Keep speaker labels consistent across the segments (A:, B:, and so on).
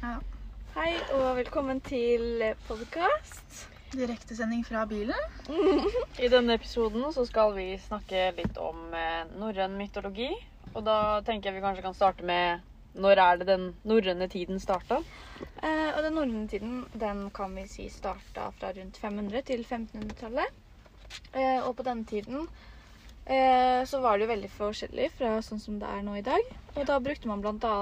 A: Ja.
B: Hei og velkommen til podkast.
A: Direktesending fra bilen.
C: I denne episoden så skal vi snakke litt om eh, norrøn mytologi. Og da tenker jeg vi kanskje kan starte med når er det den norrøne tiden starta?
B: Eh, og den norrøne tiden den kan vi si starta fra rundt 500 til 1500-tallet. Eh, og på denne tiden eh, så var det jo veldig forskjellig fra sånn som det er nå i dag. Og da brukte man bl.a.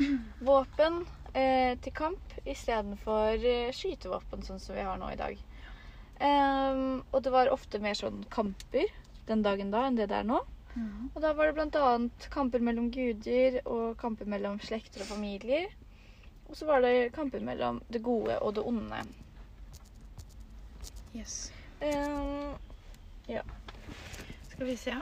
B: våpen eh, til kamp istedenfor eh, skytevåpen, sånn som vi har nå i dag. Um, og det var ofte mer sånn kamper den dagen da enn det det er nå. Og da var det bl.a. kamper mellom guder og kamper mellom slekter og familier. Og så var det kamper mellom det gode og det onde.
A: Yes.
B: Ehm,
A: Skal vi se.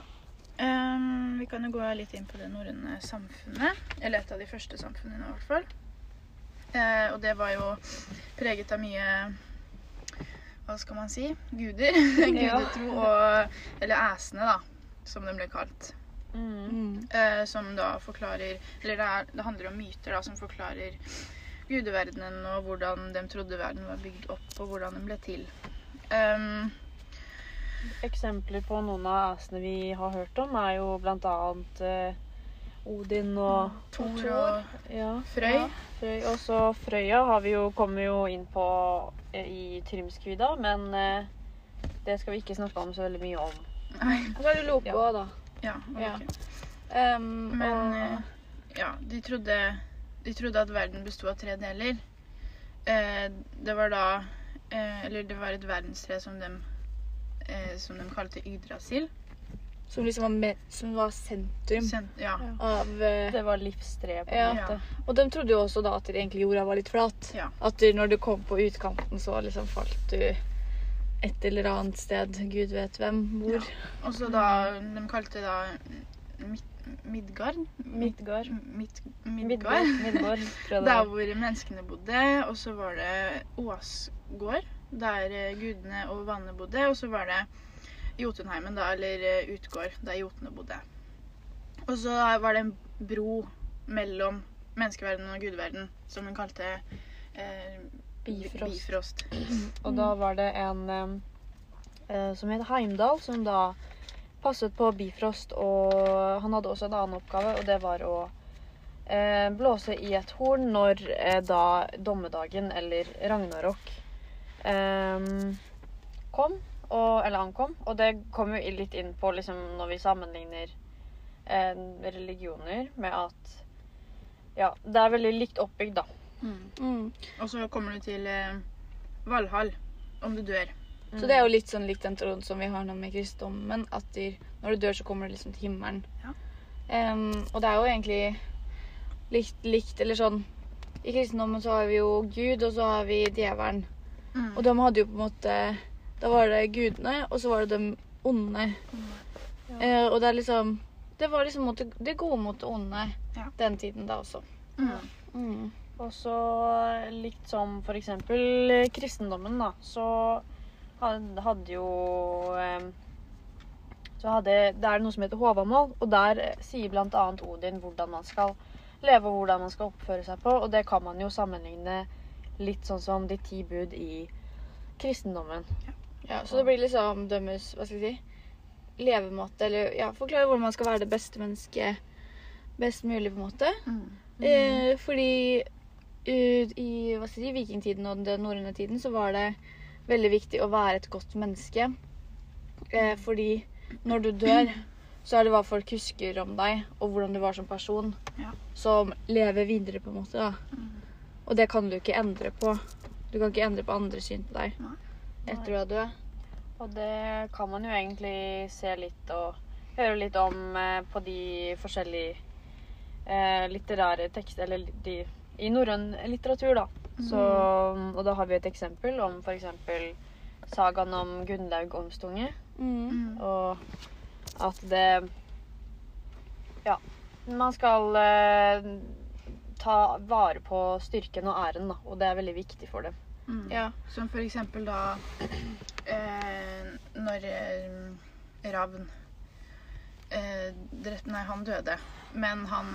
A: Um, vi kan jo gå litt inn på det norrøne samfunnet. Eller et av de første samfunnene, i hvert fall. Eh, og det var jo preget av mye Hva skal man si? Guder. Gudetro og Eller æsene, da, som de ble kalt.
B: mm,
A: Eh, som da forklarer Eller det, er, det handler om myter da, som forklarer gudeverdenen og hvordan de trodde verden var bygd opp, og hvordan den ble til. Um,
C: Eksempler på noen av æsene vi har hørt om, er jo blant annet eh, Odin og
A: Thor og
C: ja,
A: Frøy.
C: Ja, Frøy. Og så Frøya har vi jo, kommer jo inn på eh, i Trymskvida, men eh, det skal vi ikke snakke om så veldig mye om.
A: Nei.
B: Og så er det Loke
C: Ja.
B: da.
A: Ja,
B: Ja.
A: ok.
B: Ehm,
A: Men
B: og,
A: eh, ja, de trodde, de trodde at verden besto av tre deler. Eh, det var da eh, Eller det var et verdenstre som de, eh, som de kalte Yggdrasil.
B: Som liksom var, med, som var sentrum
A: Sen, ja.
C: Ja.
B: av uh,
C: Det var livstreet, på
B: Ja.
C: en måte.
B: Og de trodde jo også da at egentlig jorda var litt flat.
A: Ja.
B: At du, når du kom på utkanten, så liksom falt du et eller annet sted. Gud vet hvem. Hvor.
A: Ja. Og så da De kalte det da Mid, Midgard?
C: Midgard.
A: Mid. Midgard.
C: Midgård, tror
A: Der hvor menneskene bodde. Og så var det Åsgård, der eh, gudene og vannet bodde. Og så var det Jotunheimen, da, eller eh, Utgård, der jotene bodde. Og så var det en bro mellom menneskeverdenen og gudeverden, som hun kalte eh,
C: Bifrost.
A: Bifrost.
C: Og da var det en eh, eh, som het Heimdal, som da passet på Bifrost. Og han hadde også en annen oppgave, og det var å eh, blåse i et horn når eh, da dommedagen, eller Ragnarok, eh, kom. Og, eller ankom. Og det kom jo litt inn på liksom, når vi sammenligner eh, religioner med at Ja, det er veldig likt oppbygd, da.
B: Mm.
A: Og så kommer du til eh, Valhall, om du dør.
B: Så det er jo litt sånn likt den troen som vi har nå med kristendommen. At de, når du dør, så kommer du liksom til himmelen.
A: Ja.
B: Um, og det er jo egentlig likt, likt Eller sånn I kristendommen så har vi jo Gud, og så har vi djevelen.
A: Mm.
B: Og de hadde jo på en måte Da var det gudene, og så var det de onde. Eh, og det er liksom Det var liksom mot det, det gode mot det onde
A: Ja.
B: den tiden da også.
A: Mm.
B: Mm.
C: Og så likt som for eksempel kristendommen, da, så hadde, hadde jo eh, Så hadde Det er noe som heter Håvamål, og der sier annet Odin hvordan man skal leve og hvordan man skal oppføre seg på, og det kan man jo sammenligne litt sånn som de ti bud i kristendommen.
B: Ja, så det blir liksom dømmes Hva skal jeg si levemåte, eller ja, forklare hvordan man skal være det beste mennesket best mulig, på en måte.
A: Mm.
B: Eh, fordi eh, i hva skal jeg si, vikingtiden og den norrøne tiden så var det veldig viktig å være et godt menneske. Eh, fordi når du dør, så er det hva folk husker om deg, og hvordan du var som person,
A: Ja.
B: som lever videre, på en måte. da.
A: Mm.
B: Og det kan du ikke endre på. Du kan ikke endre på andres syn på deg etter du er død.
C: Og det kan man jo egentlig se litt og høre litt om eh, på de forskjellige eh, litterære tekster Eller de i norrøn litteratur, da. Så, og da har vi et eksempel om f.eks. sagaen om Gunnlaug Omstunge.
B: Mm.
A: Mm.
C: Og at det Ja. Man skal eh, ta vare på styrken og æren, da. Og det er veldig viktig for dem.
A: Mm.
B: Ja.
A: Som for eksempel da Når eh, Ravn eh, drepte Nei, han døde. Men han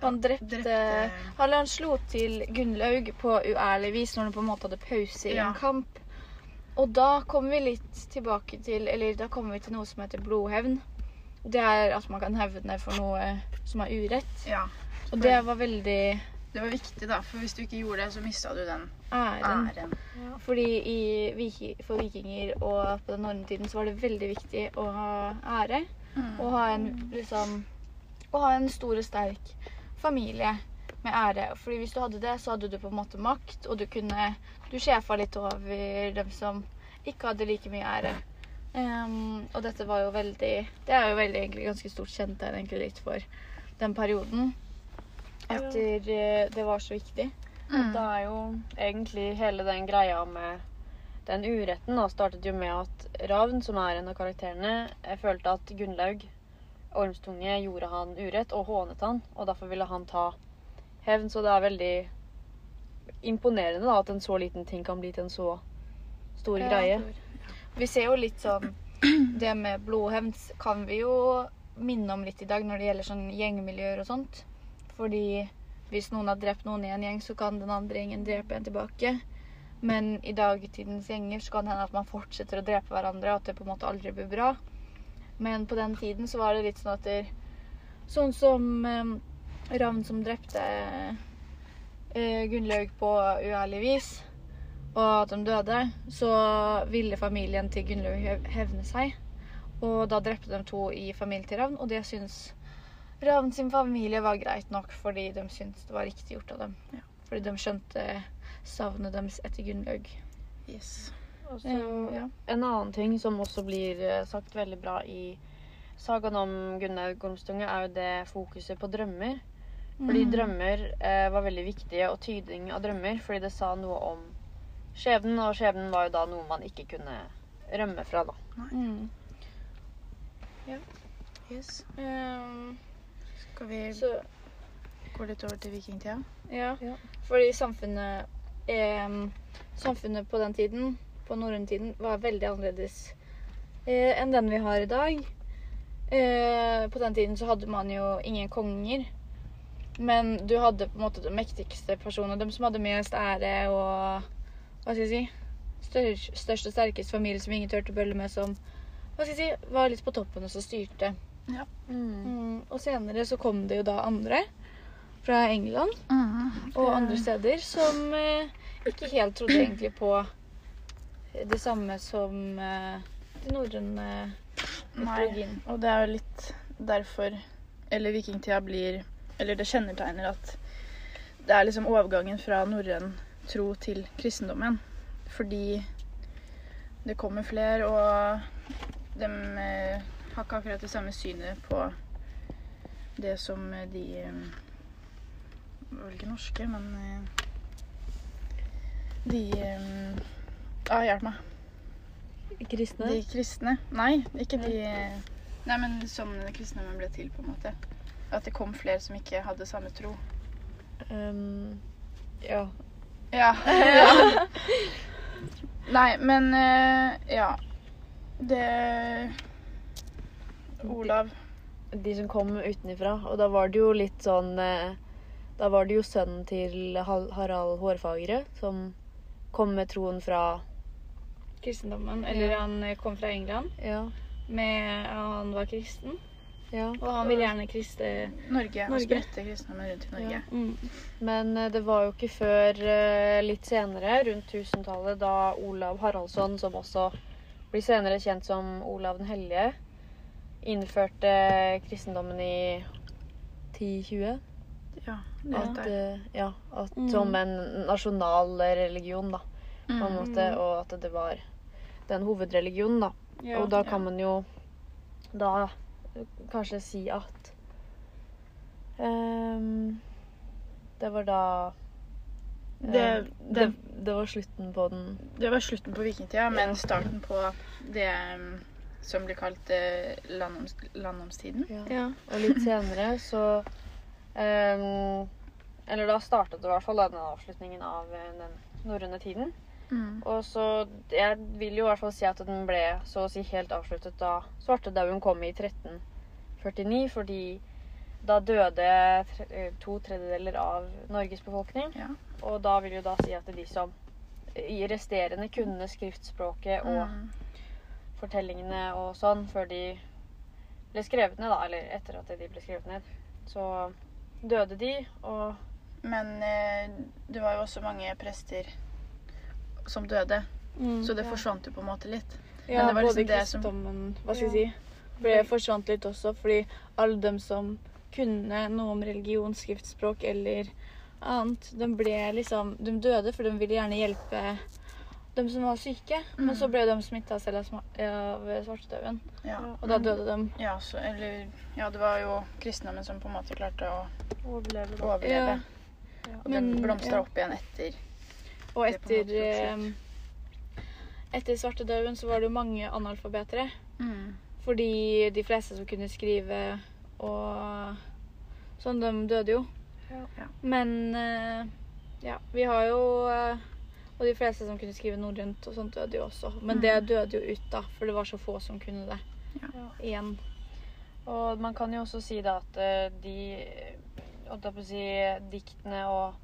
B: Han drepte, Eller han slo til Gunnlaug på uærlig vis når han på en måte hadde pause i
A: Ja.
B: en kamp. Og da kommer vi litt tilbake til Eller da kommer vi til noe som heter blodhevn. Det er at man kan hevne for noe som er urett.
A: Ja.
B: Og det var veldig
A: Det var viktig, da, for hvis du ikke gjorde det, så mista du den
B: æren.
A: æren.
B: Fordi i, for vikinger og på den norrøne så var det veldig viktig å ha ære.
A: Mm.
B: Å ha en liksom Å ha en stor og sterk familie med ære. Fordi hvis du hadde det, så hadde du på en måte makt, og du kunne Du sjefa litt over dem som ikke hadde like mye ære. Um, og dette var jo veldig Det er jo veldig egentlig ganske stort kjent der, egentlig litt for den perioden. Etter eh, det var så viktig.
A: Mm.
C: Da er jo egentlig hele den greia med den uretten da, startet jo med at Ravn, som er en av karakterene, følte at Gunnlaug, Ormstunge, gjorde han urett og hånet han, og derfor ville han ta hevn. Så det er veldig imponerende da, at en så liten ting kan bli til en så stor
B: Ja.
C: greie.
B: Vi ser jo litt sånn Det med blodhevn kan vi jo minne om litt i dag når det gjelder sånn gjengmiljøer og sånt. Fordi hvis noen har drept noen i en gjeng, så kan den andre gjengen drepe en tilbake. Men i dagtidens gjenger så kan det hende at man fortsetter å drepe hverandre, og at det på en måte aldri blir bra. Men på den tiden så var det litt sånn at det, Sånn som eh, Ravn som drepte eh, Gunnlaug på uærlig vis og at de døde, så ville familien til Gunnlaug hevne seg. Og da drepte de to i familien til Ravn, og det syns Ravn sin familie var greit nok, fordi de syntes det var riktig gjort av dem.
A: Ja.
B: Fordi de skjønte savnet deres etter Gunnlaug.
A: Yes.
B: Eh, ja.
C: En annen ting som også blir eh, sagt veldig bra i sagaen om Gunnaug Gormstunge, er jo det fokuset på drømmer. Fordi
B: Mm.
C: drømmer eh, var veldig viktige, og tydning av drømmer, fordi det sa noe om skjebnen, og skjebnen var jo da noe man ikke kunne rømme fra, da.
B: Mm.
A: yes.
B: Um,
A: Skal vi
B: så
A: gå litt over til vikingtida?
B: Ja,
C: Ja.
B: fordi samfunnet eh, Samfunnet på den tiden, på norrøntiden, var veldig annerledes eh, enn den vi har i dag. Eh, på den tiden så hadde man jo ingen konger. Men du hadde på en måte de mektigste personene, de som hadde mest ære og Hva skal jeg si? Størst, størst og sterkest familie som ingen turte å bølle med, som hva skal jeg si, var litt på toppen og så styrte. Mm, og senere så kom det jo da andre fra England og andre steder som eh, ikke helt trodde egentlig på det samme som eh, den norrøne mytologien.
A: Nei, og det er jo litt derfor Eller vikingtida blir Eller det kjennetegner at det er liksom overgangen fra norrøn tro til kristendommen. Fordi det kommer flere, og de eh, har ikke akkurat det samme synet på det som de eh, vel ikke norske, men eh, De eh, Ja, hjelp meg.
C: Kristne?
A: De kristne? Nei, ikke de Nei, men sånn kristendommen ble til, på en måte. At det kom flere som ikke hadde samme tro.
C: Um, ja.
A: Ja. Nei, men eh, ja. Det Olav.
C: De som kom utenifra. Og da var det jo litt sånn eh, Da var det jo sønnen til Harald Hårfagre som kom med troen fra
B: Kristendommen. Eller
C: Ja.
B: han eh, kom fra England.
C: Ja.
B: Med, han var kristen,
C: ja.
B: og han ville gjerne kriste
A: Norge. Og sprette kristendommen rundt i Norge.
B: mm.
C: Men eh, det var jo ikke før litt senere, rundt 1000-tallet, da Olav Haraldsson, som også blir senere kjent som Olav den hellige, innførte kristendommen i 1020.
A: Ja, det
C: At, eh, ja, at
B: Mm.
C: Som en nasjonal religion, da, på en
A: mm.
C: måte. Og at det var den hovedreligionen, da.
B: Ja.
C: og da
A: ja.
C: kan man jo da kanskje si at um, Det var da eh,
A: Det-
C: det,
A: det-
C: det var slutten på den
A: Det var slutten på vikingtida, men starten på det um, som blir kalt eh, landoms landomstiden.
B: Ja.
C: Og litt senere så um, Eller da startet det i hvert fall den avslutningen av eh, den norrøne tiden.
A: Mm.
C: Og så Jeg vil jo i hvert fall si at den ble så å si helt avsluttet da svartedauden kom i 1349, fordi da døde eh, to tredjedeler av Norges befolkning.
A: Ja.
C: Og da vil jo da si at de som i resterende kunne skriftspråket og
A: Mm.
C: Fortellingene og sånn før de ble skrevet ned, da, eller etter at de ble skrevet ned, så døde de, og
A: Men eh, det var jo også mange prester som døde,
B: Mm.
A: så det
C: Ja.
A: forsvant jo på en måte litt.
B: Ja,
A: det var
B: både
A: liksom det som-
B: Hva skal jeg si? Ble forsvant litt også, fordi alle dem som kunne noe om religion, skriftspråk eller annet, de ble liksom De døde, for de ville gjerne hjelpe dem som var syke. Men så
A: Mm.
B: ble de smitta selv av svartedauden,
A: Ja.
B: og da døde de.
A: Ja, så, eller, ja, det var jo kristendommen som på en måte klarte å
C: overleve. da.
A: overleve.
B: Ja.
A: Og den
B: Men,
A: blomstra
B: ja.
A: opp igjen etter.
B: Og
A: er
B: etter eh, Etter svartedauden så var det jo mange analfabetere.
A: Mm.
B: Fordi de fleste som kunne skrive og sånn, de døde jo.
C: Ja.
A: Ja.
B: Men eh, ja, vi har jo eh, Og de fleste som kunne skrive norrønt og sånt, døde jo også. Men det
A: Mm.
B: døde jo ut, da, for det var så få som kunne det.
C: Ja.
B: Igjen.
C: Og man kan jo også si da at eh, de holdt jeg på å si, diktene og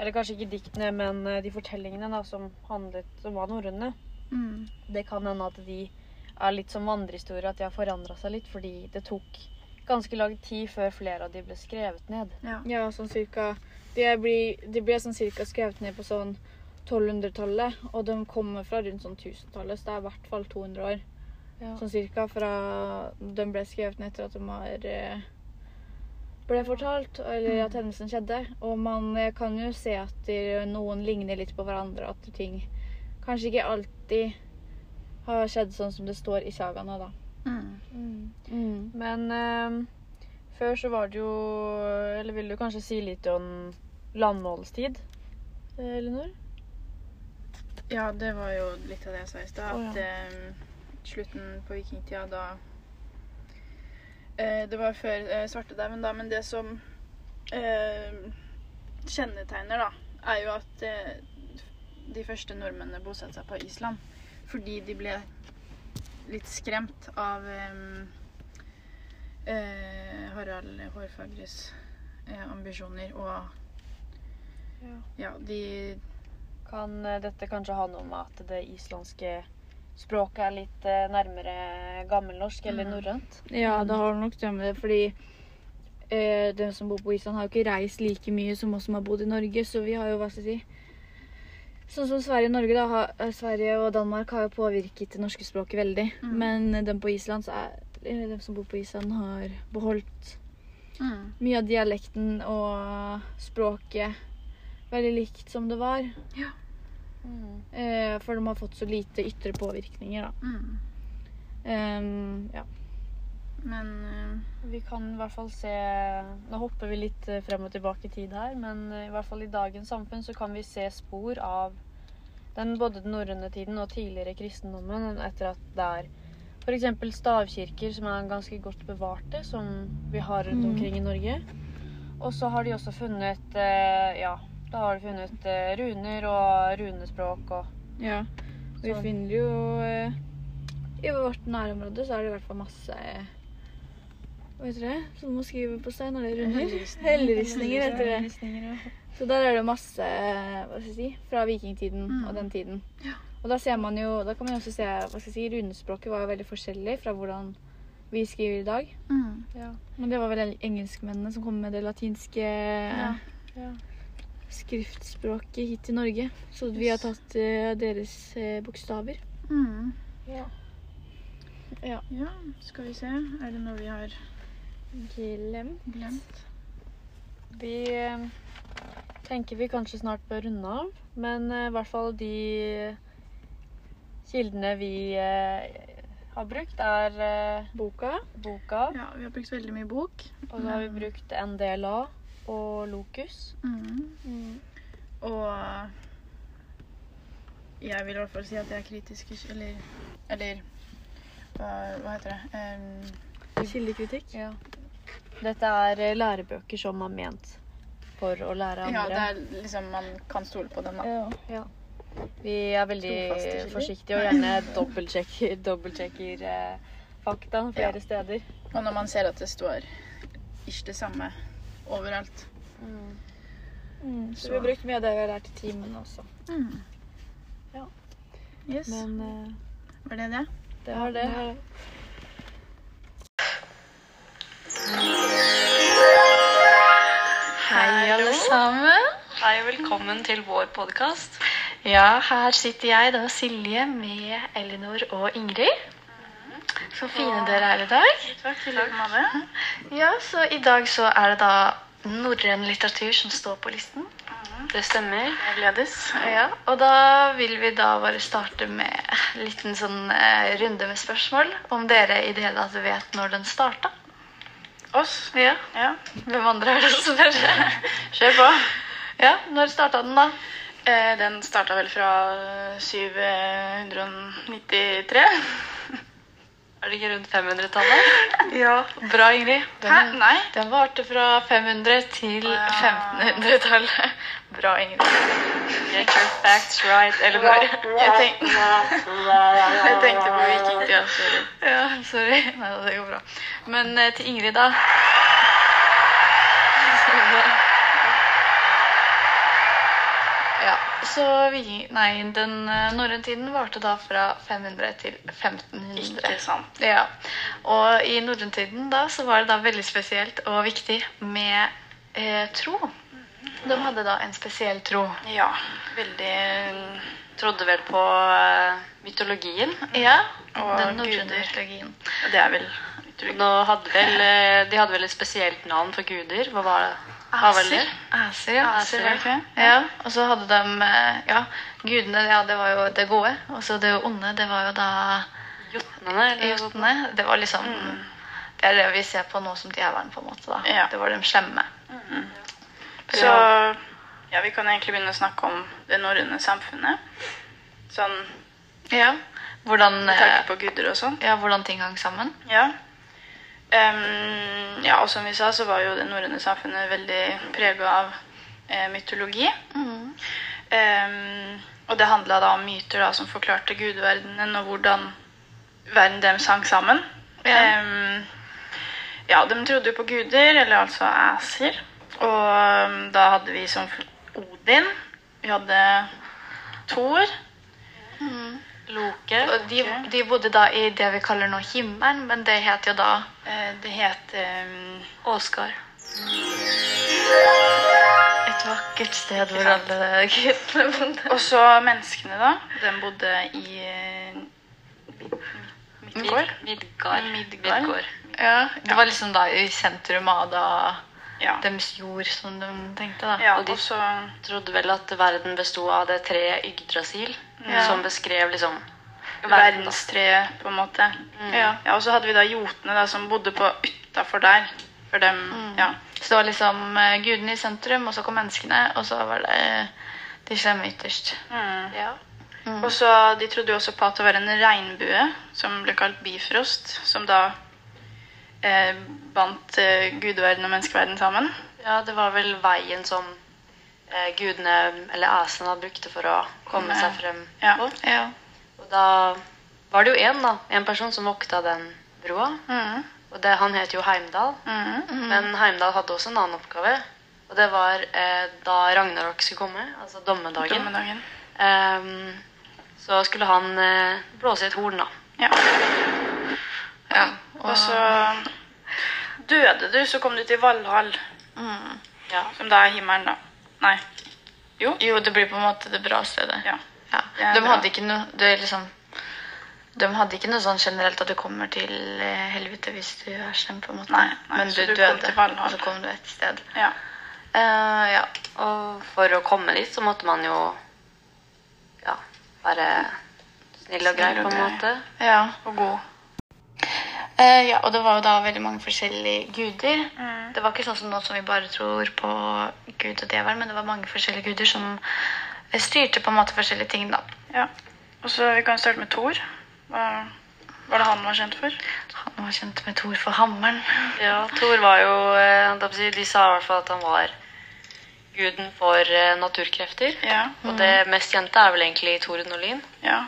C: Eller kanskje ikke diktene, men eh, de fortellingene da, som handlet som var norrøne,
A: Mm.
C: det kan hende at de er litt som vandrehistorier, at de har forandra seg litt, fordi det tok ganske lang tid før flere av de ble skrevet ned.
A: Ja.
B: Ja, sånn cirka De, ble, de ble sånn cirka skrevet ned på sånn 1200-tallet, og de kommer fra rundt sånn 1000-tallet, så det er i hvert fall 200 år.
C: Ja.
B: Sånn cirka fra de ble skrevet ned etter at de har eh, ble fortalt, eller at hendelsen skjedde. Og man eh, kan jo se at de, noen ligner litt på hverandre, at ting kanskje ikke alltid har skjedd sånn som det står i sagaene, da.
A: Mm.
B: Mm.
C: Men eh, før så var det jo Eller vil du kanskje si litt om landmålstid, eh, Elinor?
A: Ja, det var jo litt av det jeg sa i stad. At eh, slutten på vikingtida, da eh, Det var før eh, svartedauden, da, men det som eh, kjennetegner, da, er jo at eh, de første nordmennene bosatte seg på Island. Fordi de ble litt skremt av eh, eh, Harald Hårfagres eh, ambisjoner og
C: Ja.
A: Ja, de
C: Kan eh, dette kanskje ha noe med at det islandske språket er litt eh, nærmere gammelnorsk eller
A: Mm.
C: norrønt?
B: Ja, det har nok det med det, fordi eh, de som bor på Island, har jo ikke reist like mye som oss som har bodd i Norge, så vi har jo, hva skal jeg si Sånn som Sverige og Norge, da. Har, eh, Sverige og Danmark har jo påvirket det norske språket veldig.
A: Mm.
B: Men de på Island, så er de som bor på Island, har beholdt
A: mm.
B: mye av dialekten og språket veldig likt som det var.
C: Mm.
B: Eh, for de har fått så lite ytre påvirkninger, da.
A: Mm.
B: Um, ja.
A: Men uh,
C: Vi kan i hvert fall se Nå hopper vi litt eh, frem og tilbake i tid her, men i hvert fall i dagens samfunn så kan vi se spor av den, både den norrøne tiden og tidligere kristendommen etter at det er f.eks. stavkirker som er ganske godt bevarte, som vi har rundt
B: Mm.
C: omkring i Norge. Og så har de også funnet Ja, da har du funnet eh, runer og runespråk og
B: Ja. Vi
C: Sånn.
B: finner jo eh, I vårt nærområde så er det i hvert fall masse eh, Hva heter det? Som å skrive på stein, Er det
A: runer?
B: Helleristninger heter det. Så der er det masse hva skal jeg si, fra vikingtiden
A: Mm.
B: og den tiden.
A: Ja.
B: Og da ser man jo, da kan man jo også se hva skal jeg si, runespråket var jo veldig forskjellig fra hvordan vi skriver i dag.
A: mm.
C: Ja.
B: Men det var vel engelskmennene som kom med det latinske
A: Ja.
C: Ja.
B: Skriftspråket hit til Norge. Så vi har tatt uh, deres uh, bokstaver.
A: Mm.
C: Ja.
B: Ja.
A: ja, skal vi se. Er det noe vi har
B: Glemt.
A: glemt?
C: Vi uh, tenker vi kanskje snart bør runde av, men i hvert fall de kildene vi har brukt, er
B: Boka.
C: boka,
A: Ja, vi har brukt veldig mye bok.
C: og så har vi brukt NDLA og Lokus.
A: Mm. Og jeg vil i hvert fall si at jeg er kritisk Eller, eller hva, hva heter det? Um,
B: Kildekritikk.
C: Ja. Dette er eh, lærebøker som er ment for å lære
A: ja,
C: andre.
A: det er liksom Man kan stole på dem, da.
B: Ja.
C: Ja. Vi er veldig forsiktige og gjerne dobbeltsjekker, dobbeltsjekker eh, fakta flere
A: Ja.
C: steder.
A: Og når man ser at det står ikke det samme overalt.
D: Mm, så
A: Så-
D: vi har brukt mye av det vi har lært i timen også.
A: Mm.
C: Ja.
A: Yes.
C: Men uh,
A: Var det det?
D: Det var det.
B: Hei, alle sammen.
C: hei og velkommen til vår podkast.
B: Ja, her sitter jeg da, Silje, med Elinor og Ingrid. Så fine dere er i dag.
A: Takk i like måte.
B: Ja, så i dag så er det da norrøn litteratur som står på listen.
C: Det stemmer.
A: Jeg gledes.
B: Ja, og da vil vi da bare starte med en liten sånn eh, runde med spørsmål. Om dere i det hele tatt vet når den starta.
A: Oss.
B: Ja.
A: Ja.
B: Hvem andre er det som spør?
A: Kjør på.
B: Ja, når starta den, da?
A: Eh, den starta vel fra 793.
C: Er det ikke rundt 500-tallet?
B: Ja. Bra, Ingrid. Den,
A: Hæ? Nei.
B: den varte fra 500 til
A: ja.
B: 1500-tallet. Bra, Ingrid.
C: Get your facts right. Elinor.
A: Jeg, tenk... jeg tenkte på vikingtida.
B: Ja, sorry. Nei, det går bra. Men eh, til Ingrid, da. Ja, så vi, Nei, den eh, norrøne tiden varte da fra 500 til 1500.
A: Ikke sant.
B: Ja, og i norrøntiden da så var det da veldig spesielt og viktig med eh, tro. De hadde da en spesiell tro.
A: Ja. Veldig
C: Trodde vel på eh, mytologien.
B: Ja,
A: Og
B: den norrøne mytologien.
A: Det er vel
C: mytologien. Hadde vel, eh, de hadde vel et spesielt navn for guder. Hva var det? Var?
B: Aser, ja.
A: Aser, var det ikke
B: ja. Og så hadde de eh, Ja, gudene, ja, det var jo det gode. Og så det onde, det var jo da
C: Jotnene?
B: Jotnene. Det var liksom Det er det vi ser på nå som djevelen, på en måte. da.
A: Ja.
B: Det var de slemme.
A: Så ja, vi kan egentlig begynne å snakke om det norrøne samfunnet. Sånn
B: Ja. Hvordan,
A: med tanke
B: eh,
A: på guder og sånn.
B: ja, hvordan ting hang sammen.
A: Ja. Em, ja, og som vi sa, så var jo det norrøne samfunnet veldig prega av eh, mytologi. Em, og det handla da om myter da, som forklarte gudverdenen og hvordan verden deres hang sammen.
B: Ja.
A: Um, ja, de trodde jo på guder, eller altså æser. Og da hadde vi som Odin. Vi hadde Thor.
C: Loke?
B: De, de bodde da i det vi kaller nå himmelen, men det het jo da
A: Eh, det het um,
C: Åskar.
B: et vakkert sted hvor alle guttene bodde.
A: Og så menneskene, da. De bodde i eh, Midgård.
C: Midgard. Midgård.
B: Ja, det var liksom da i sentrum av da
A: Ja.
B: deres jord, som de tenkte, da.
A: ja
C: og de-
A: også...
C: Trodde vel at verden besto av det treet Yggdrasil,
B: Ja.
C: som beskrev liksom
A: verdenstreet, på en måte.
B: Ja.
A: Ja, Og så hadde vi da jotene, da, som bodde på utafor der. For dem Ja.
B: Så det var liksom uh, gudene i sentrum, og så kom menneskene, og så var det uh, de slemme ytterst.
A: Mm.
C: Ja.
A: Og så De trodde jo også på at det var en regnbue, som ble kalt bifrost, som da eh, bandt eh, gudeverden og menneskeverden sammen.
C: ja, det var vel veien som gudene, eller asene brukte for å komme
A: Ja.
C: seg frem
A: Ja.
C: på.
B: Ja.
C: Og da var det jo én, da. En person som vokta den broa.
A: Mm.
C: Og det, han het jo Heimdal.
A: Mm.
C: Men Heimdal hadde også en annen oppgave. Og det var eh, da Ragnarok skulle komme, altså dommedagen.
A: Dommedagen.
C: Um, så skulle han eh, blåse i et horn, da.
A: Ja.
B: ja.
A: Og så døde du, så kom du til Valhall,
B: mm.
C: Ja.
A: som da er himmelen, da. Nei. Jo.
B: Jo, det blir på en måte det bra stedet.
A: Ja.
B: Ja. De hadde ikke noe det er liksom, De hadde ikke noe sånn generelt at du kommer til eh, helvete hvis du er slem, på en måte.
A: Nei, nei,
B: Men
A: så
B: du,
A: du kom
B: døde, og så kom du et sted.
A: ja.
B: Uh, ja.
C: Og for å komme dit så måtte man jo ja, være snill og grei, på en måte.
B: ja.
A: Og god.
B: Eh, ja, og det var jo da veldig mange forskjellige guder.
A: Mm.
B: Det var ikke sånn som nå som vi bare tror på Gud og djevelen, men det var mange forskjellige guder som eh, styrte på en måte forskjellige ting, da.
A: Ja. Og så Vi kan starte med Thor. Hva var det han var kjent for?
B: Han var kjent med Thor for hammeren.
C: Ja, Thor var jo eh, jeg De sa i hvert fall at han var guden for eh, naturkrefter.
A: Ja.
C: Og det mest kjente er vel egentlig Torden og Lyn.
A: ja.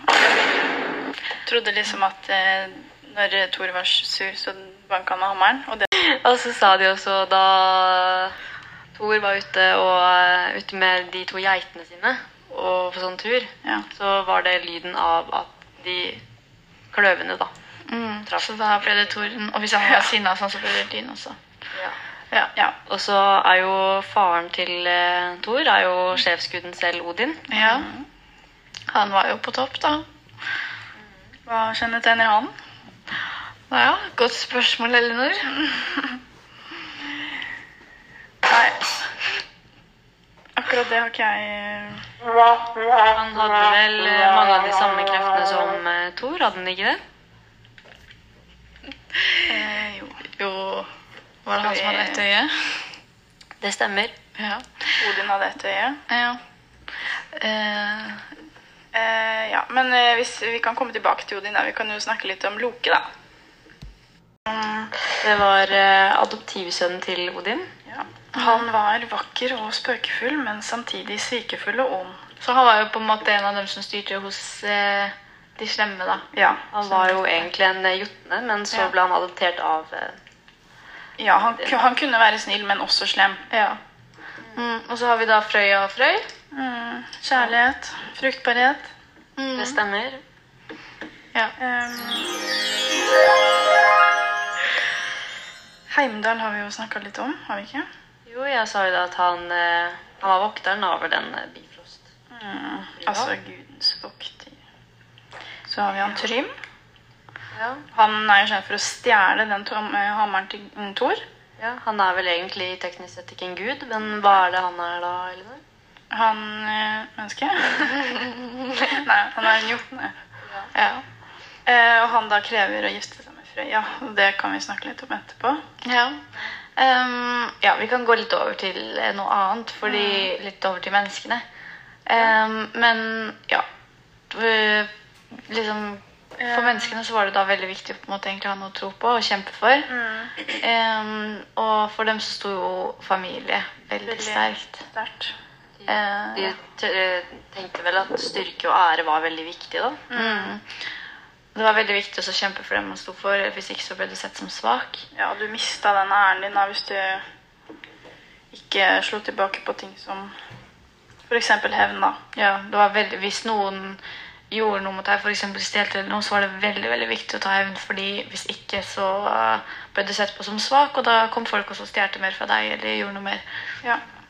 A: Trodde liksom at eh, når Thor var sur, så banka han med hammeren. Og det
C: Og så sa de også da Thor var ute, og, eh, ute med de to geitene sine og på sånn tur,
B: Ja.
C: så var det lyden av at de kløvene, da.
B: Mm.
C: Traff.
B: Så da ble det torden. Og hvis han var sinna sånn, så ble det lyn også. Ja. ja.
C: Og så er jo faren til eh, Thor er jo sjefsguden selv, Odin.
B: Ja. Han var jo på topp, da. Hva kjennetegner han? Ja, godt spørsmål, Elinor. Nei. Akkurat det har ikke jeg
C: Han hadde vel eh, mange av de samme kreftene som eh, Thor, hadde han ikke det?
B: eh, Jo. Jo Var det han som hadde ett øye?
C: Det stemmer.
B: Ja. Odin hadde ett øye. Ja. Eh, eh, ja, men uh, hvis vi kan komme tilbake til Odin, da. Vi kan jo snakke litt om Loke, da. Mm,
C: Det var uh, adoptivsønnen til Odin.
B: ja. Han var vakker og spøkefull, men samtidig svikefull og ond. Så han var jo på en måte en av dem som styrte hos de slemme, da. Ja,
C: Han var jo egentlig en jotne, men så
B: Ja.
C: ble han adoptert av
B: ja han, han kunne være snill, men også slem. Ja. Mm, og så har vi da Frøya og Frøy. Mm, kjærlighet, fruktbarhet.
C: Det stemmer.
B: Ja. Um. Heimdal har vi jo snakka litt om, har vi ikke?
C: Jo, jeg sa jo da at han, eh, han var vokteren over den eh, Bifrost.
B: Mm, altså gudens vokter. Så har vi han Trym.
C: Ja.
B: Han er jo kjent for å stjele den eh, hammeren til mm, Thor.
C: ja. Han er vel egentlig teknisk sett ikke en gud, men hva er det han er da, Elinor?
B: Han mennesket? menneske? Nei, han er en jotne. Ja. Eh, og han da krever å gifte seg med Frøya. og Det kan vi snakke litt om etterpå. Ja. Um, ja, vi kan gå litt over til eh, noe annet, fordi litt over til menneskene. Um, men ja Liksom For menneskene så var det da veldig viktig å ha noe å tro på og kjempe for. Ehm, og for dem så sto jo familie veldig, sterkt. Eh,
C: De eh, tenkte vel at styrke og ære var veldig viktig, da.
B: Mm. Det var veldig viktig å kjempe for det man sto for. Hvis ikke så ble du sett som svak. Ja, du mista den æren din da hvis du ikke slo tilbake på ting som f.eks. hevn. da. Ja, det var veldig, Hvis noen gjorde noe mot deg, f.eks. stjelte eller noe, så var det veldig veldig viktig å ta hevn. fordi hvis ikke så eh, ble du sett på som svak, og da kom folk og stjal mer fra deg eller gjorde noe mer.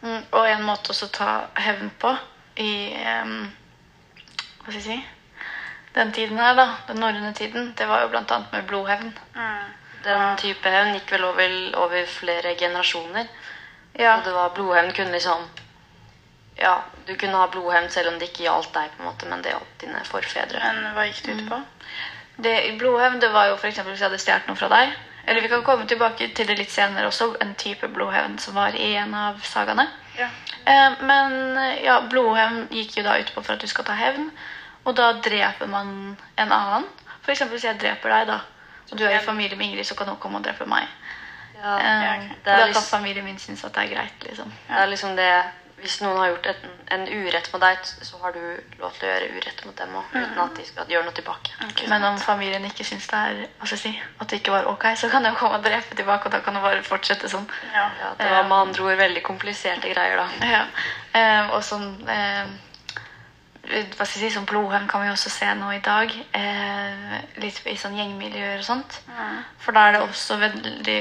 B: Mm, og en måte også å ta hevn på i um, Hva skal jeg si den tiden her, da, den norrøne tiden, det var jo blant annet med blodhevn.
C: Den type hevn gikk vel over, over flere generasjoner.
B: Ja.
C: Og det var blodhevn kunne liksom Ja, du kunne ha blodhevn selv om det ikke gjaldt deg, på en måte, men det gjaldt dine forfedre.
B: Men hva gikk det ut på? Det, blodhevn det var jo f.eks. hvis jeg hadde stjålet noe fra deg. Eller vi kan komme tilbake til det litt senere også, en type blodhevn som var i en av sagaene. Eh, men eh, ja, blodhevn gikk jo da ut på for at du skal ta hevn. Og da dreper man en annen. For eksempel hvis jeg dreper deg, da. Og du er i familie med Ingrid, så kan hun komme og drepe meg.
C: Ja,
B: Eh,
C: det,
B: Det
C: er
B: da kan
C: liksom,
B: familien min synes at det er greit, liksom.
C: det er liksom det Hvis noen har gjort en, en urett mot deg, så har du lov til å gjøre urett mot dem òg, uten at de skal gjøre noe tilbake.
B: Men om familien ikke syns det er hva skal jeg si, at det ikke var ok, så kan de jo komme og drepe tilbake, og da kan det bare fortsette sånn.
C: Ja, det var med andre ord veldig kompliserte greier, da.
B: Ja. Eh, og sånn eh, hva skal jeg si, sånn blodhevn kan vi også se nå i dag. Eh, litt i sånn gjengmiljøer og sånt. For da er det også veldig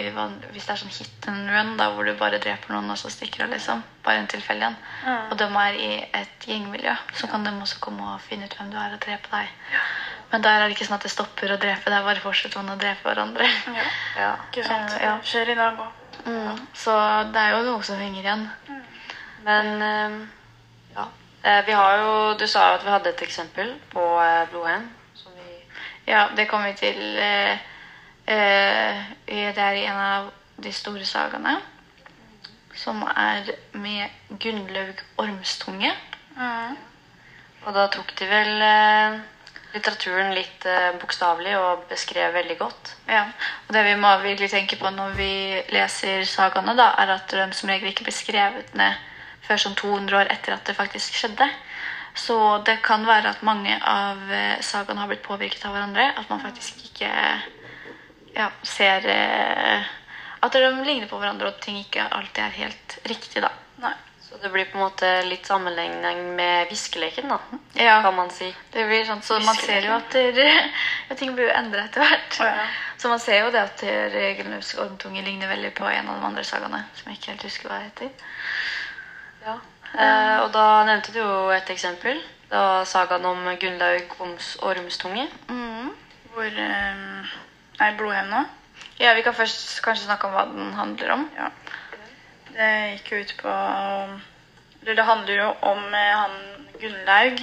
B: Hvis det er sånn hit and run, da hvor du bare dreper noen og så stikker av, liksom. Bare en tilfeldig en. Og de er i et gjengmiljø, så kan de også komme og finne ut hvem du er og drepe deg. Men der er det ikke sånn at det stopper å drepe, det er bare fortsetter man å drepe hverandre.
C: Ja.
B: Ikke sant? Ja. Skjer i dag òg. Mm. Så det er jo noe som henger igjen.
C: Men eh, ja. Eh, Vi har jo Du sa jo at vi hadde et eksempel på eh, blodhevn. Som vi
B: Ja, det kommer vi til eh, eh, Det er i en av de store sagaene. Som er med Gunnlaug Ormstunge.
C: Og da tok de vel eh, litteraturen litt eh, bokstavelig og beskrev veldig godt.
B: Ja, og Det vi må virkelig tenke på når vi leser sagaene, da, er at de som regel ikke blir skrevet ned før sånn 200 år etter at det faktisk skjedde. Så det kan være at mange av eh, sagaene har blitt påvirket av hverandre. At man faktisk ikke ja, ser eh, At de ligner på hverandre, og at ting ikke alltid er helt riktig, da.
A: Nei.
C: Så det blir på en måte litt sammenligning med viskeleken, da,
B: Ja.
C: kan man si.
B: Det blir sånn, så man ser jo at der, ja, ting blir jo endret etter hvert.
A: Oh, ja.
B: Så man ser jo det at Gunnløvs ormtunge ligner veldig på en av de andre sagaene, som jeg ikke helt husker hva heter.
C: Ja. Eh, og da nevnte du jo et eksempel. Det var sagaen om Gunnlaug Oms Ormstunge.
A: Hvor eh, Nei, blodhevna.
B: Ja, vi kan først kanskje snakke om hva den handler om.
A: Ja. Det gikk jo ut på Eller det handler jo om eh, han Gunnlaug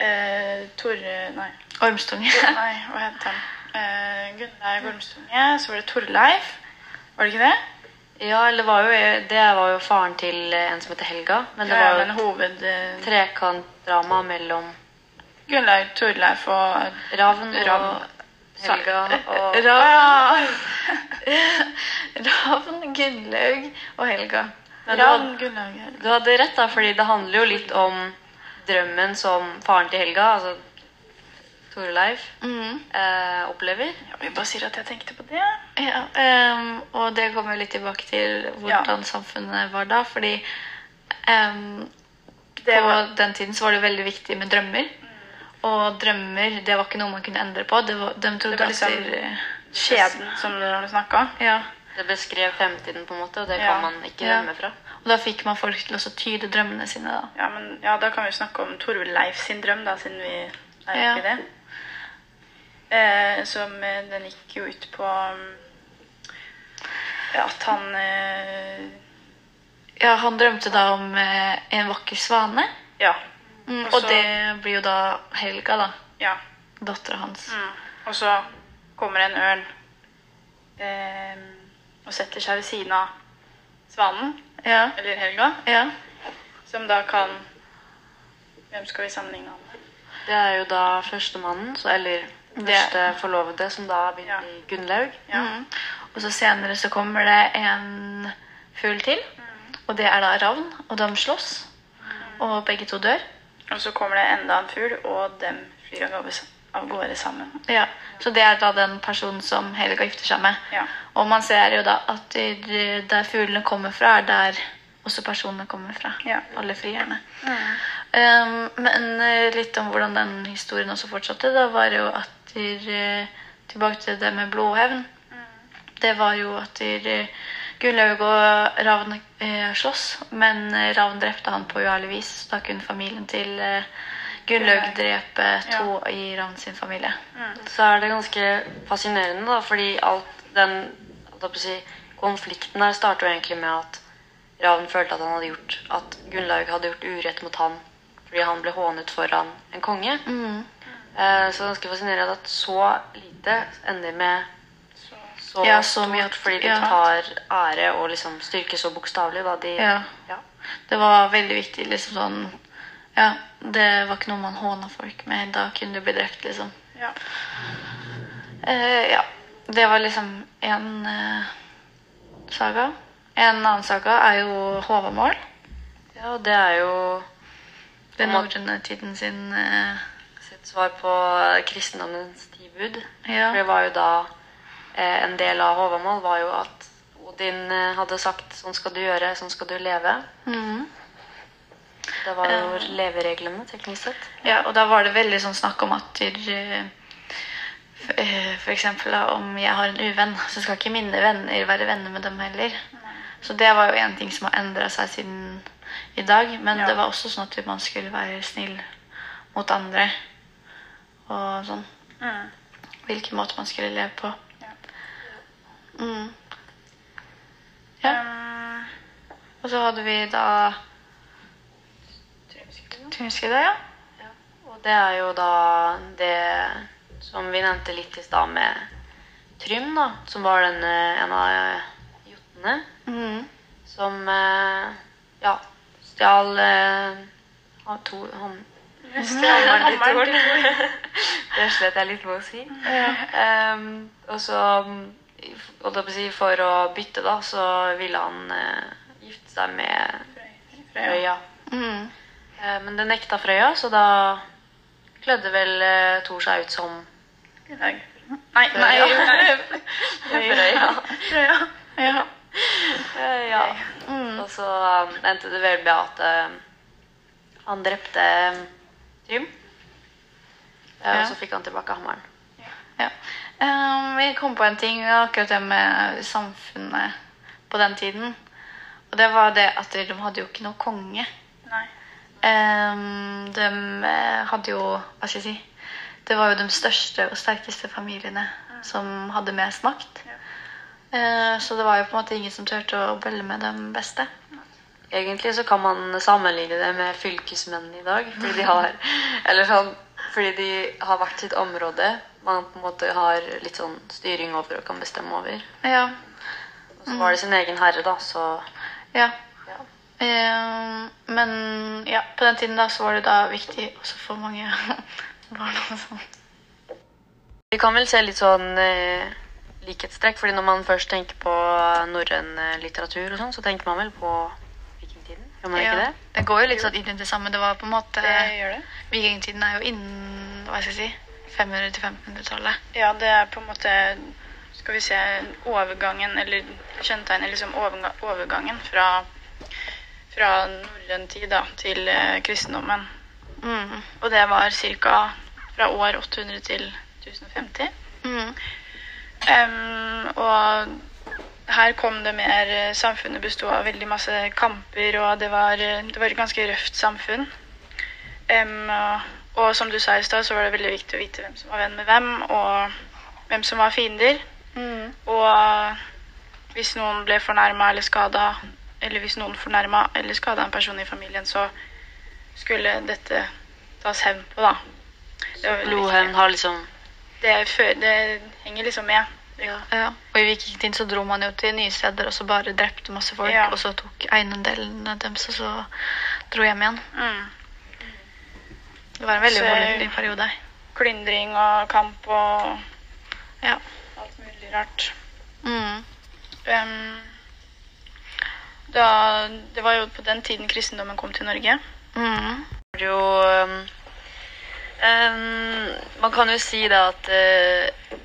A: eh, Torre Nei.
B: Ormstunge.
A: Nei, hva heter han? Eh, Gunnlaug Ormstunge. Så var det Torleif. Var det ikke det?
C: Ja, eller var jo, det var jo faren til en som heter Helga. Men det
A: Ja,
C: var jo
A: hoved... Eh,
C: trekantdrama mellom
A: Gunnlaug, Torleif og
C: Ravn og
A: Ravn.
C: Helga og
B: Ravn, Ravn, Gunnlaug og Helga.
A: Ravn, Gunnlaug Helga.
C: du hadde rett, da, fordi det handler jo litt om drømmen som faren til Helga, altså Torleif,
B: Mm.
C: eh, opplever.
A: Ja, vi bare sier at jeg tenkte på det.
B: Ja, um, og det kommer jo litt tilbake til hvordan samfunnet var da. Fordi um,
A: Det
B: på
A: var-
B: den tiden så var det veldig viktig med drømmer. Og drømmer det var ikke noe man kunne endre på. Det var, de trodde
A: Det var liksom-
B: etter...
A: Skjeden som dere snakka om.
B: ja.
C: Det beskrev fremtiden, på en måte, og det
A: Ja.
C: kan man ikke
B: Ja.
C: rømme fra.
B: Og da fikk man folk til å tyde drømmene sine. da.
A: Ja, men ja, da kan vi snakke om Torleif sin drøm, da, siden vi er
B: Ja.
A: ikke det. Eh, som eh, den gikk jo ut på um, at han eh,
B: Ja, Han drømte da om eh, en vakker svane.
A: Ja.
B: Mm,
A: Og
B: og
A: så-
B: det blir jo da Helga, da.
A: ja.
B: Dattera hans.
A: Mm. Og så kommer en ørn eh, og setter seg ved siden av svanen,
B: Ja.
A: eller Helga,
B: ja.
A: som da kan Hvem skal vi sammenligne han med?
C: Det er jo da førstemannen, så- eller første forlovede, som da blir
A: Ja.
C: Gunnlaug.
A: Ja.
B: Mm. Og så senere så kommer det en fugl til. Og det er da ravn. Og de slåss. Og begge to dør.
A: Og så kommer det enda en fugl, og dem flyr av gårde- av gårde sammen.
B: Ja, Så det er da den personen som Helga gifter seg med.
A: Ja.
B: Og man ser jo da at der, der fuglene kommer fra, er der også personene kommer fra.
A: Ja.
B: Alle frierne. Um, men eh, litt om hvordan den historien også fortsatte. Da var jo at der, eh, Tilbake til det med blodhevn. Det var jo at der, eh, Gunnlaug og Ravn eh, sloss, men eh, Ravn drepte han på uærlig vis. Så da kunne familien til eh, Gunnlaug
A: Gunnlaug.
B: drepe to i Ravn sin familie.
C: Så er det ganske fascinerende, da, fordi alt den si, konflikten der starter jo egentlig med at Ravn følte at han hadde gjort at Gunnlaug hadde gjort urett mot han fordi han ble hånet foran en konge.
B: Mm.
C: Eh, så ganske fascinerende at så lite ender med så,
B: Ja, så mye at-
C: fordi de tar ære og liksom styrke så bokstavelig. da. De,
B: Ja.
C: ja.
B: Det var veldig viktig. liksom sånn Ja, det var ikke noe man håna folk med. Da kunne du bli drept, liksom.
A: Ja.
B: Uh, ja. Det var liksom én uh, saga. En annen saga er jo Håvamål.
C: ja, og det er jo
B: Den norrøne tiden sin eh,
C: sitt svar på kristendommens tibud. For
B: Ja.
C: det var jo da eh, En del av Håvamål var jo at Odin eh, hadde sagt 'sånn skal du gjøre, sånn skal du leve'.
B: Mm.
C: Det var jo
B: Eh.
C: levereglene, teknisk sett.
B: ja. Og da var det veldig sånn snakk om at f- For eksempel da, om jeg har en uvenn, så skal ikke mine venner være venner med dem heller. Så det var jo en ting som har endra seg siden i dag. Men
A: Ja.
B: det var også sånn at man skulle være snill mot andre. Og sånn.
A: Mm.
B: Hvilken måte man skulle leve på.
A: Ja.
B: Mm. Ja.
A: Um,
B: Og så hadde vi da Tynskede, ja.
C: Og det er jo da det som vi nevnte litt i stad med Trym, da. Som var den, eh, en av eh, jotnene
B: Mhm.
C: som eh, ja, stjal han to Han stjal
A: Hammeren til
C: Det slet jeg litt med å si. Em, og så mm, For å bytte, da, så ville han uh, gifte seg med Frøya.
B: Mm.
C: Uh, men det nekta Frøya, så da klødde vel uh, Thor seg ut som
A: Nei, nei.
C: Frøya.
A: Frøya. Frøya. Ja.
C: Ja. Og så um, endte det vel med at han drepte um, Trym. Eh,
A: Ja.
C: Og så fikk han tilbake hammeren.
B: Ja. Um, vi kom på en ting akkurat det med samfunnet på den tiden. Og det var det at de hadde jo ikke noe konge.
A: Nei.
B: Um, de eh, hadde jo Hva skal jeg si? Det var jo de største og sterkeste familiene som hadde mest makt. Eh, så det var jo på en måte ingen som turte å velge med de beste.
C: Egentlig så kan man sammenligne det med fylkesmennene i dag. Fordi de har Eller sånn Fordi de har hvert sitt område man på en måte har litt sånn styring over og kan bestemme over.
B: Ja.
C: Og så var det sin egen herre, da, så
B: ja.
C: ja.
B: Eh, men ja, på den tiden da så var det da viktig også for mange barn og sånn.
C: Vi kan vel se litt sånn eh, likhetstrekk, fordi når man først tenker på norrøn eh, litteratur og sånn, så tenker man vel på? Gjør man ikke det?
B: det går jo litt sånn inn i det samme. Det var på en måte
A: Det gjør det.
B: Vikingtiden er jo innen hva skal jeg si, 500- til 1500-tallet.
A: Ja, det er på en måte Skal vi se overgangen, eller kjennetegner liksom overgangen fra, fra norrøn tid da, til eh, kristendommen.
B: Mm.
A: Og det var ca. fra år 800 til 1050.
B: Mm.
A: Um, og her kom det mer eh, Samfunnet bestod av veldig masse kamper, og det var, eh, det var et ganske røft samfunn. Um, og, og som du sa i stad, så var det veldig viktig å vite hvem som var venn med hvem, og hvem som var fiender.
B: Mm.
A: Og hvis noen ble fornærma eller skada, eller hvis noen fornærma eller skada en person i familien, så skulle dette tas hevn på, da.
C: Blodhevn har liksom
A: Det, det henger liksom med.
B: Ja. Og i vikingtiden så dro man jo til nye steder og så bare drepte masse folk.
A: Ja.
B: Og så tok eiendelene deres og så dro hjem igjen.
A: Mm.
B: Det var en veldig voldelig periode.
A: Klyndring og kamp og
B: Ja.
A: alt mulig rart.
B: Mm.
A: Um, da, det var jo på den tiden kristendommen kom til Norge.
B: Mm.
C: Det var jo um, Man kan jo si da at eh,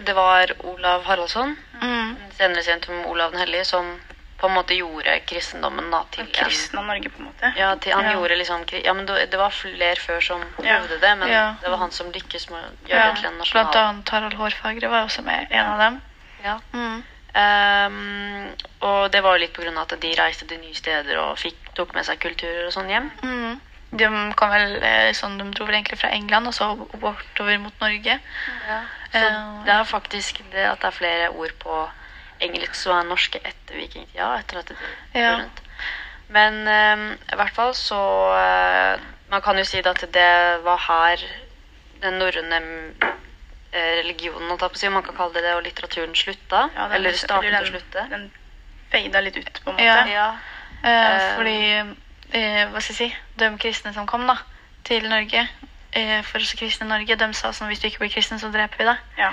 C: det var Olav Haraldsson,
B: Mm.
C: senere kjent som Olav den hellige, som på en måte gjorde kristendommen da, til
A: Kristen av Norge, på en måte.
C: ja, til, han
B: Ja.
C: gjorde liksom Ja, men det, var flere før som
A: Ja.
C: det, men
B: Ja.
C: det var han som lykkes med å gjøre det til en
B: Blant
C: nasjonal
B: annet Harald Hårfagre var også med, en av dem.
C: Ja.
B: Mm.
C: Um, og det var jo litt på grunn av at de reiste til nye steder og fikk, tok med seg kulturer og sånn hjem.
B: Mm. De kom vel eh, sånn, de dro vel egentlig fra England og så bortover mot Norge.
C: Så
B: Eh,
C: det er faktisk det at det er flere ord på engelsk som er norske etter vikingtida. Etter at det
B: Ja.
C: går rundt. Men um, i hvert fall så Man kan jo si at det var her den norrøne religionen, å ta på å si, om man kan kalle det det, og litteraturen slutta.
A: Ja, den-
C: eller startet å slutte.
A: Den feida litt ut, på en måte.
B: Ja.
C: Ja.
B: Eh. fordi eh, Hva skal jeg si De kristne som kom da til Norge eh, for oss kristne i Norge, de sa sånn hvis du ikke blir kristen, så dreper vi deg.
A: Ja.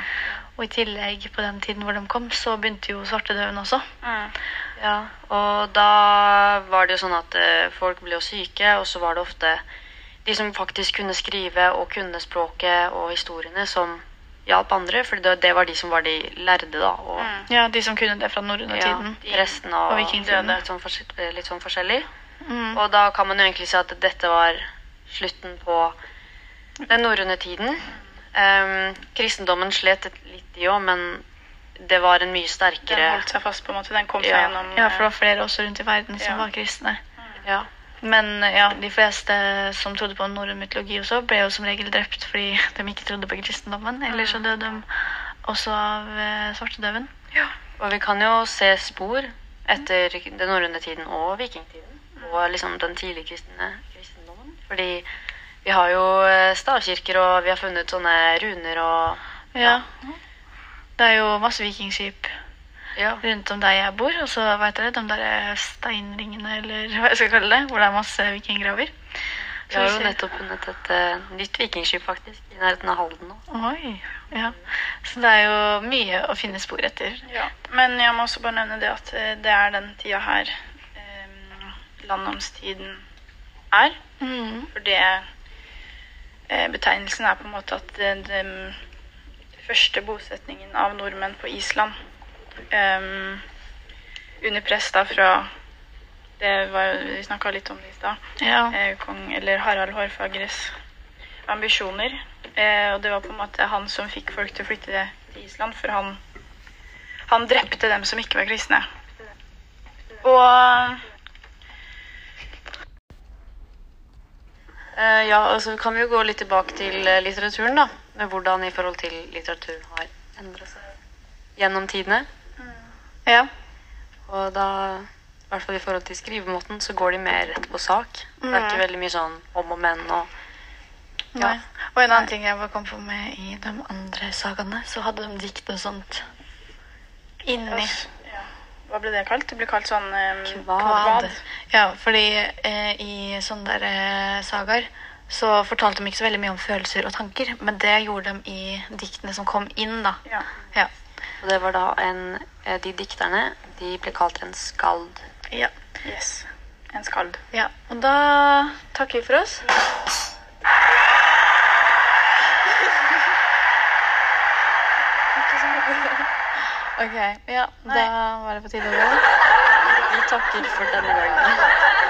B: Og i tillegg, på den tiden hvor de kom, så begynte jo svartedauden også.
A: Mm.
C: Ja, og da var det jo sånn at eh, folk ble jo syke, og så var det ofte de som faktisk kunne skrive og kunne språket og historiene, som hjalp andre, for det, det var de som var de lærde, da. Og
A: Mm.
B: Ja, de som kunne det fra norrøne
C: ja,
B: tiden.
C: resten av
B: og vikingtiden.
C: litt sånn, litt sånn forskjellig.
B: Mm.
C: Og da kan man jo egentlig si at dette var slutten på den norrøne tiden. Um, kristendommen slet litt i òg, men det var en mye sterkere Den
A: holdt seg fast, på en måte. Den kom seg
C: Ja.
A: gjennom
B: Ja, for det var flere også rundt i verden som
A: Ja.
B: var kristne.
C: ja.
B: Men ja, de fleste som trodde på norrøn mytologi også, ble jo som regel drept fordi de ikke trodde på kristendommen. Eller så døde de også av eh, svartedauden.
C: Og vi kan jo se spor etter den norrøne tiden og vikingtiden. Og liksom den tidlige kristne kristendommen. Fordi vi har jo eh, stavkirker, og vi har funnet sånne runer og
B: Ja. Det er jo masse vikingskip
C: Ja.
B: rundt om der jeg bor. Og så vet dere de der steinringene, eller hva jeg skal kalle det, hvor det er masse vikinggraver.
C: Vi har jo nettopp funnet et uh, nytt vikingskip, faktisk, i nærheten av Halden nå.
B: Oi, ja. Så det er jo mye å finne spor etter.
A: Ja, men jeg må også bare nevne det at eh, det er den tida her landnomstiden er.
B: Mm.
A: For det eh, Betegnelsen er på en måte at den, den første bosetningen av nordmenn på Island um, under press da fra det var, Vi snakka litt om det i stad.
B: Ja.
A: Eh, kong, eller Harald Hårfagres ambisjoner. Eh, og det var på en måte han som fikk folk til å flytte til Island, for han, han drepte dem som ikke var kristne. Og
C: ja, og så kan vi jo gå litt tilbake til eh, litteraturen, da. Med hvordan i forhold til litteraturen har endret seg gjennom tidene.
B: ja.
C: Og da, i hvert fall i forhold til skrivemåten, så går de mer rett på sak. Det er ikke veldig mye sånn om og men og
B: Nei. Og en annen ting jeg bare kom på med i de andre sagaene, så hadde de dikt og sånt inni.
A: Hva ble det kalt? Det ble kalt sånn eh,
C: Kvad.
B: Ja, fordi eh, i sånne der eh, sagaer så fortalte de ikke så veldig mye om følelser og tanker, men det gjorde de i diktene som kom inn, da.
A: Ja.
B: Ja.
C: Og det var da en eh, De dikterne, de ble kalt en skald.
B: Ja.
A: Yes. En skald.
B: ja. Og da takker vi for oss. Ok, ja, da var det på tide å gå.
C: Vi takker for denne gangen.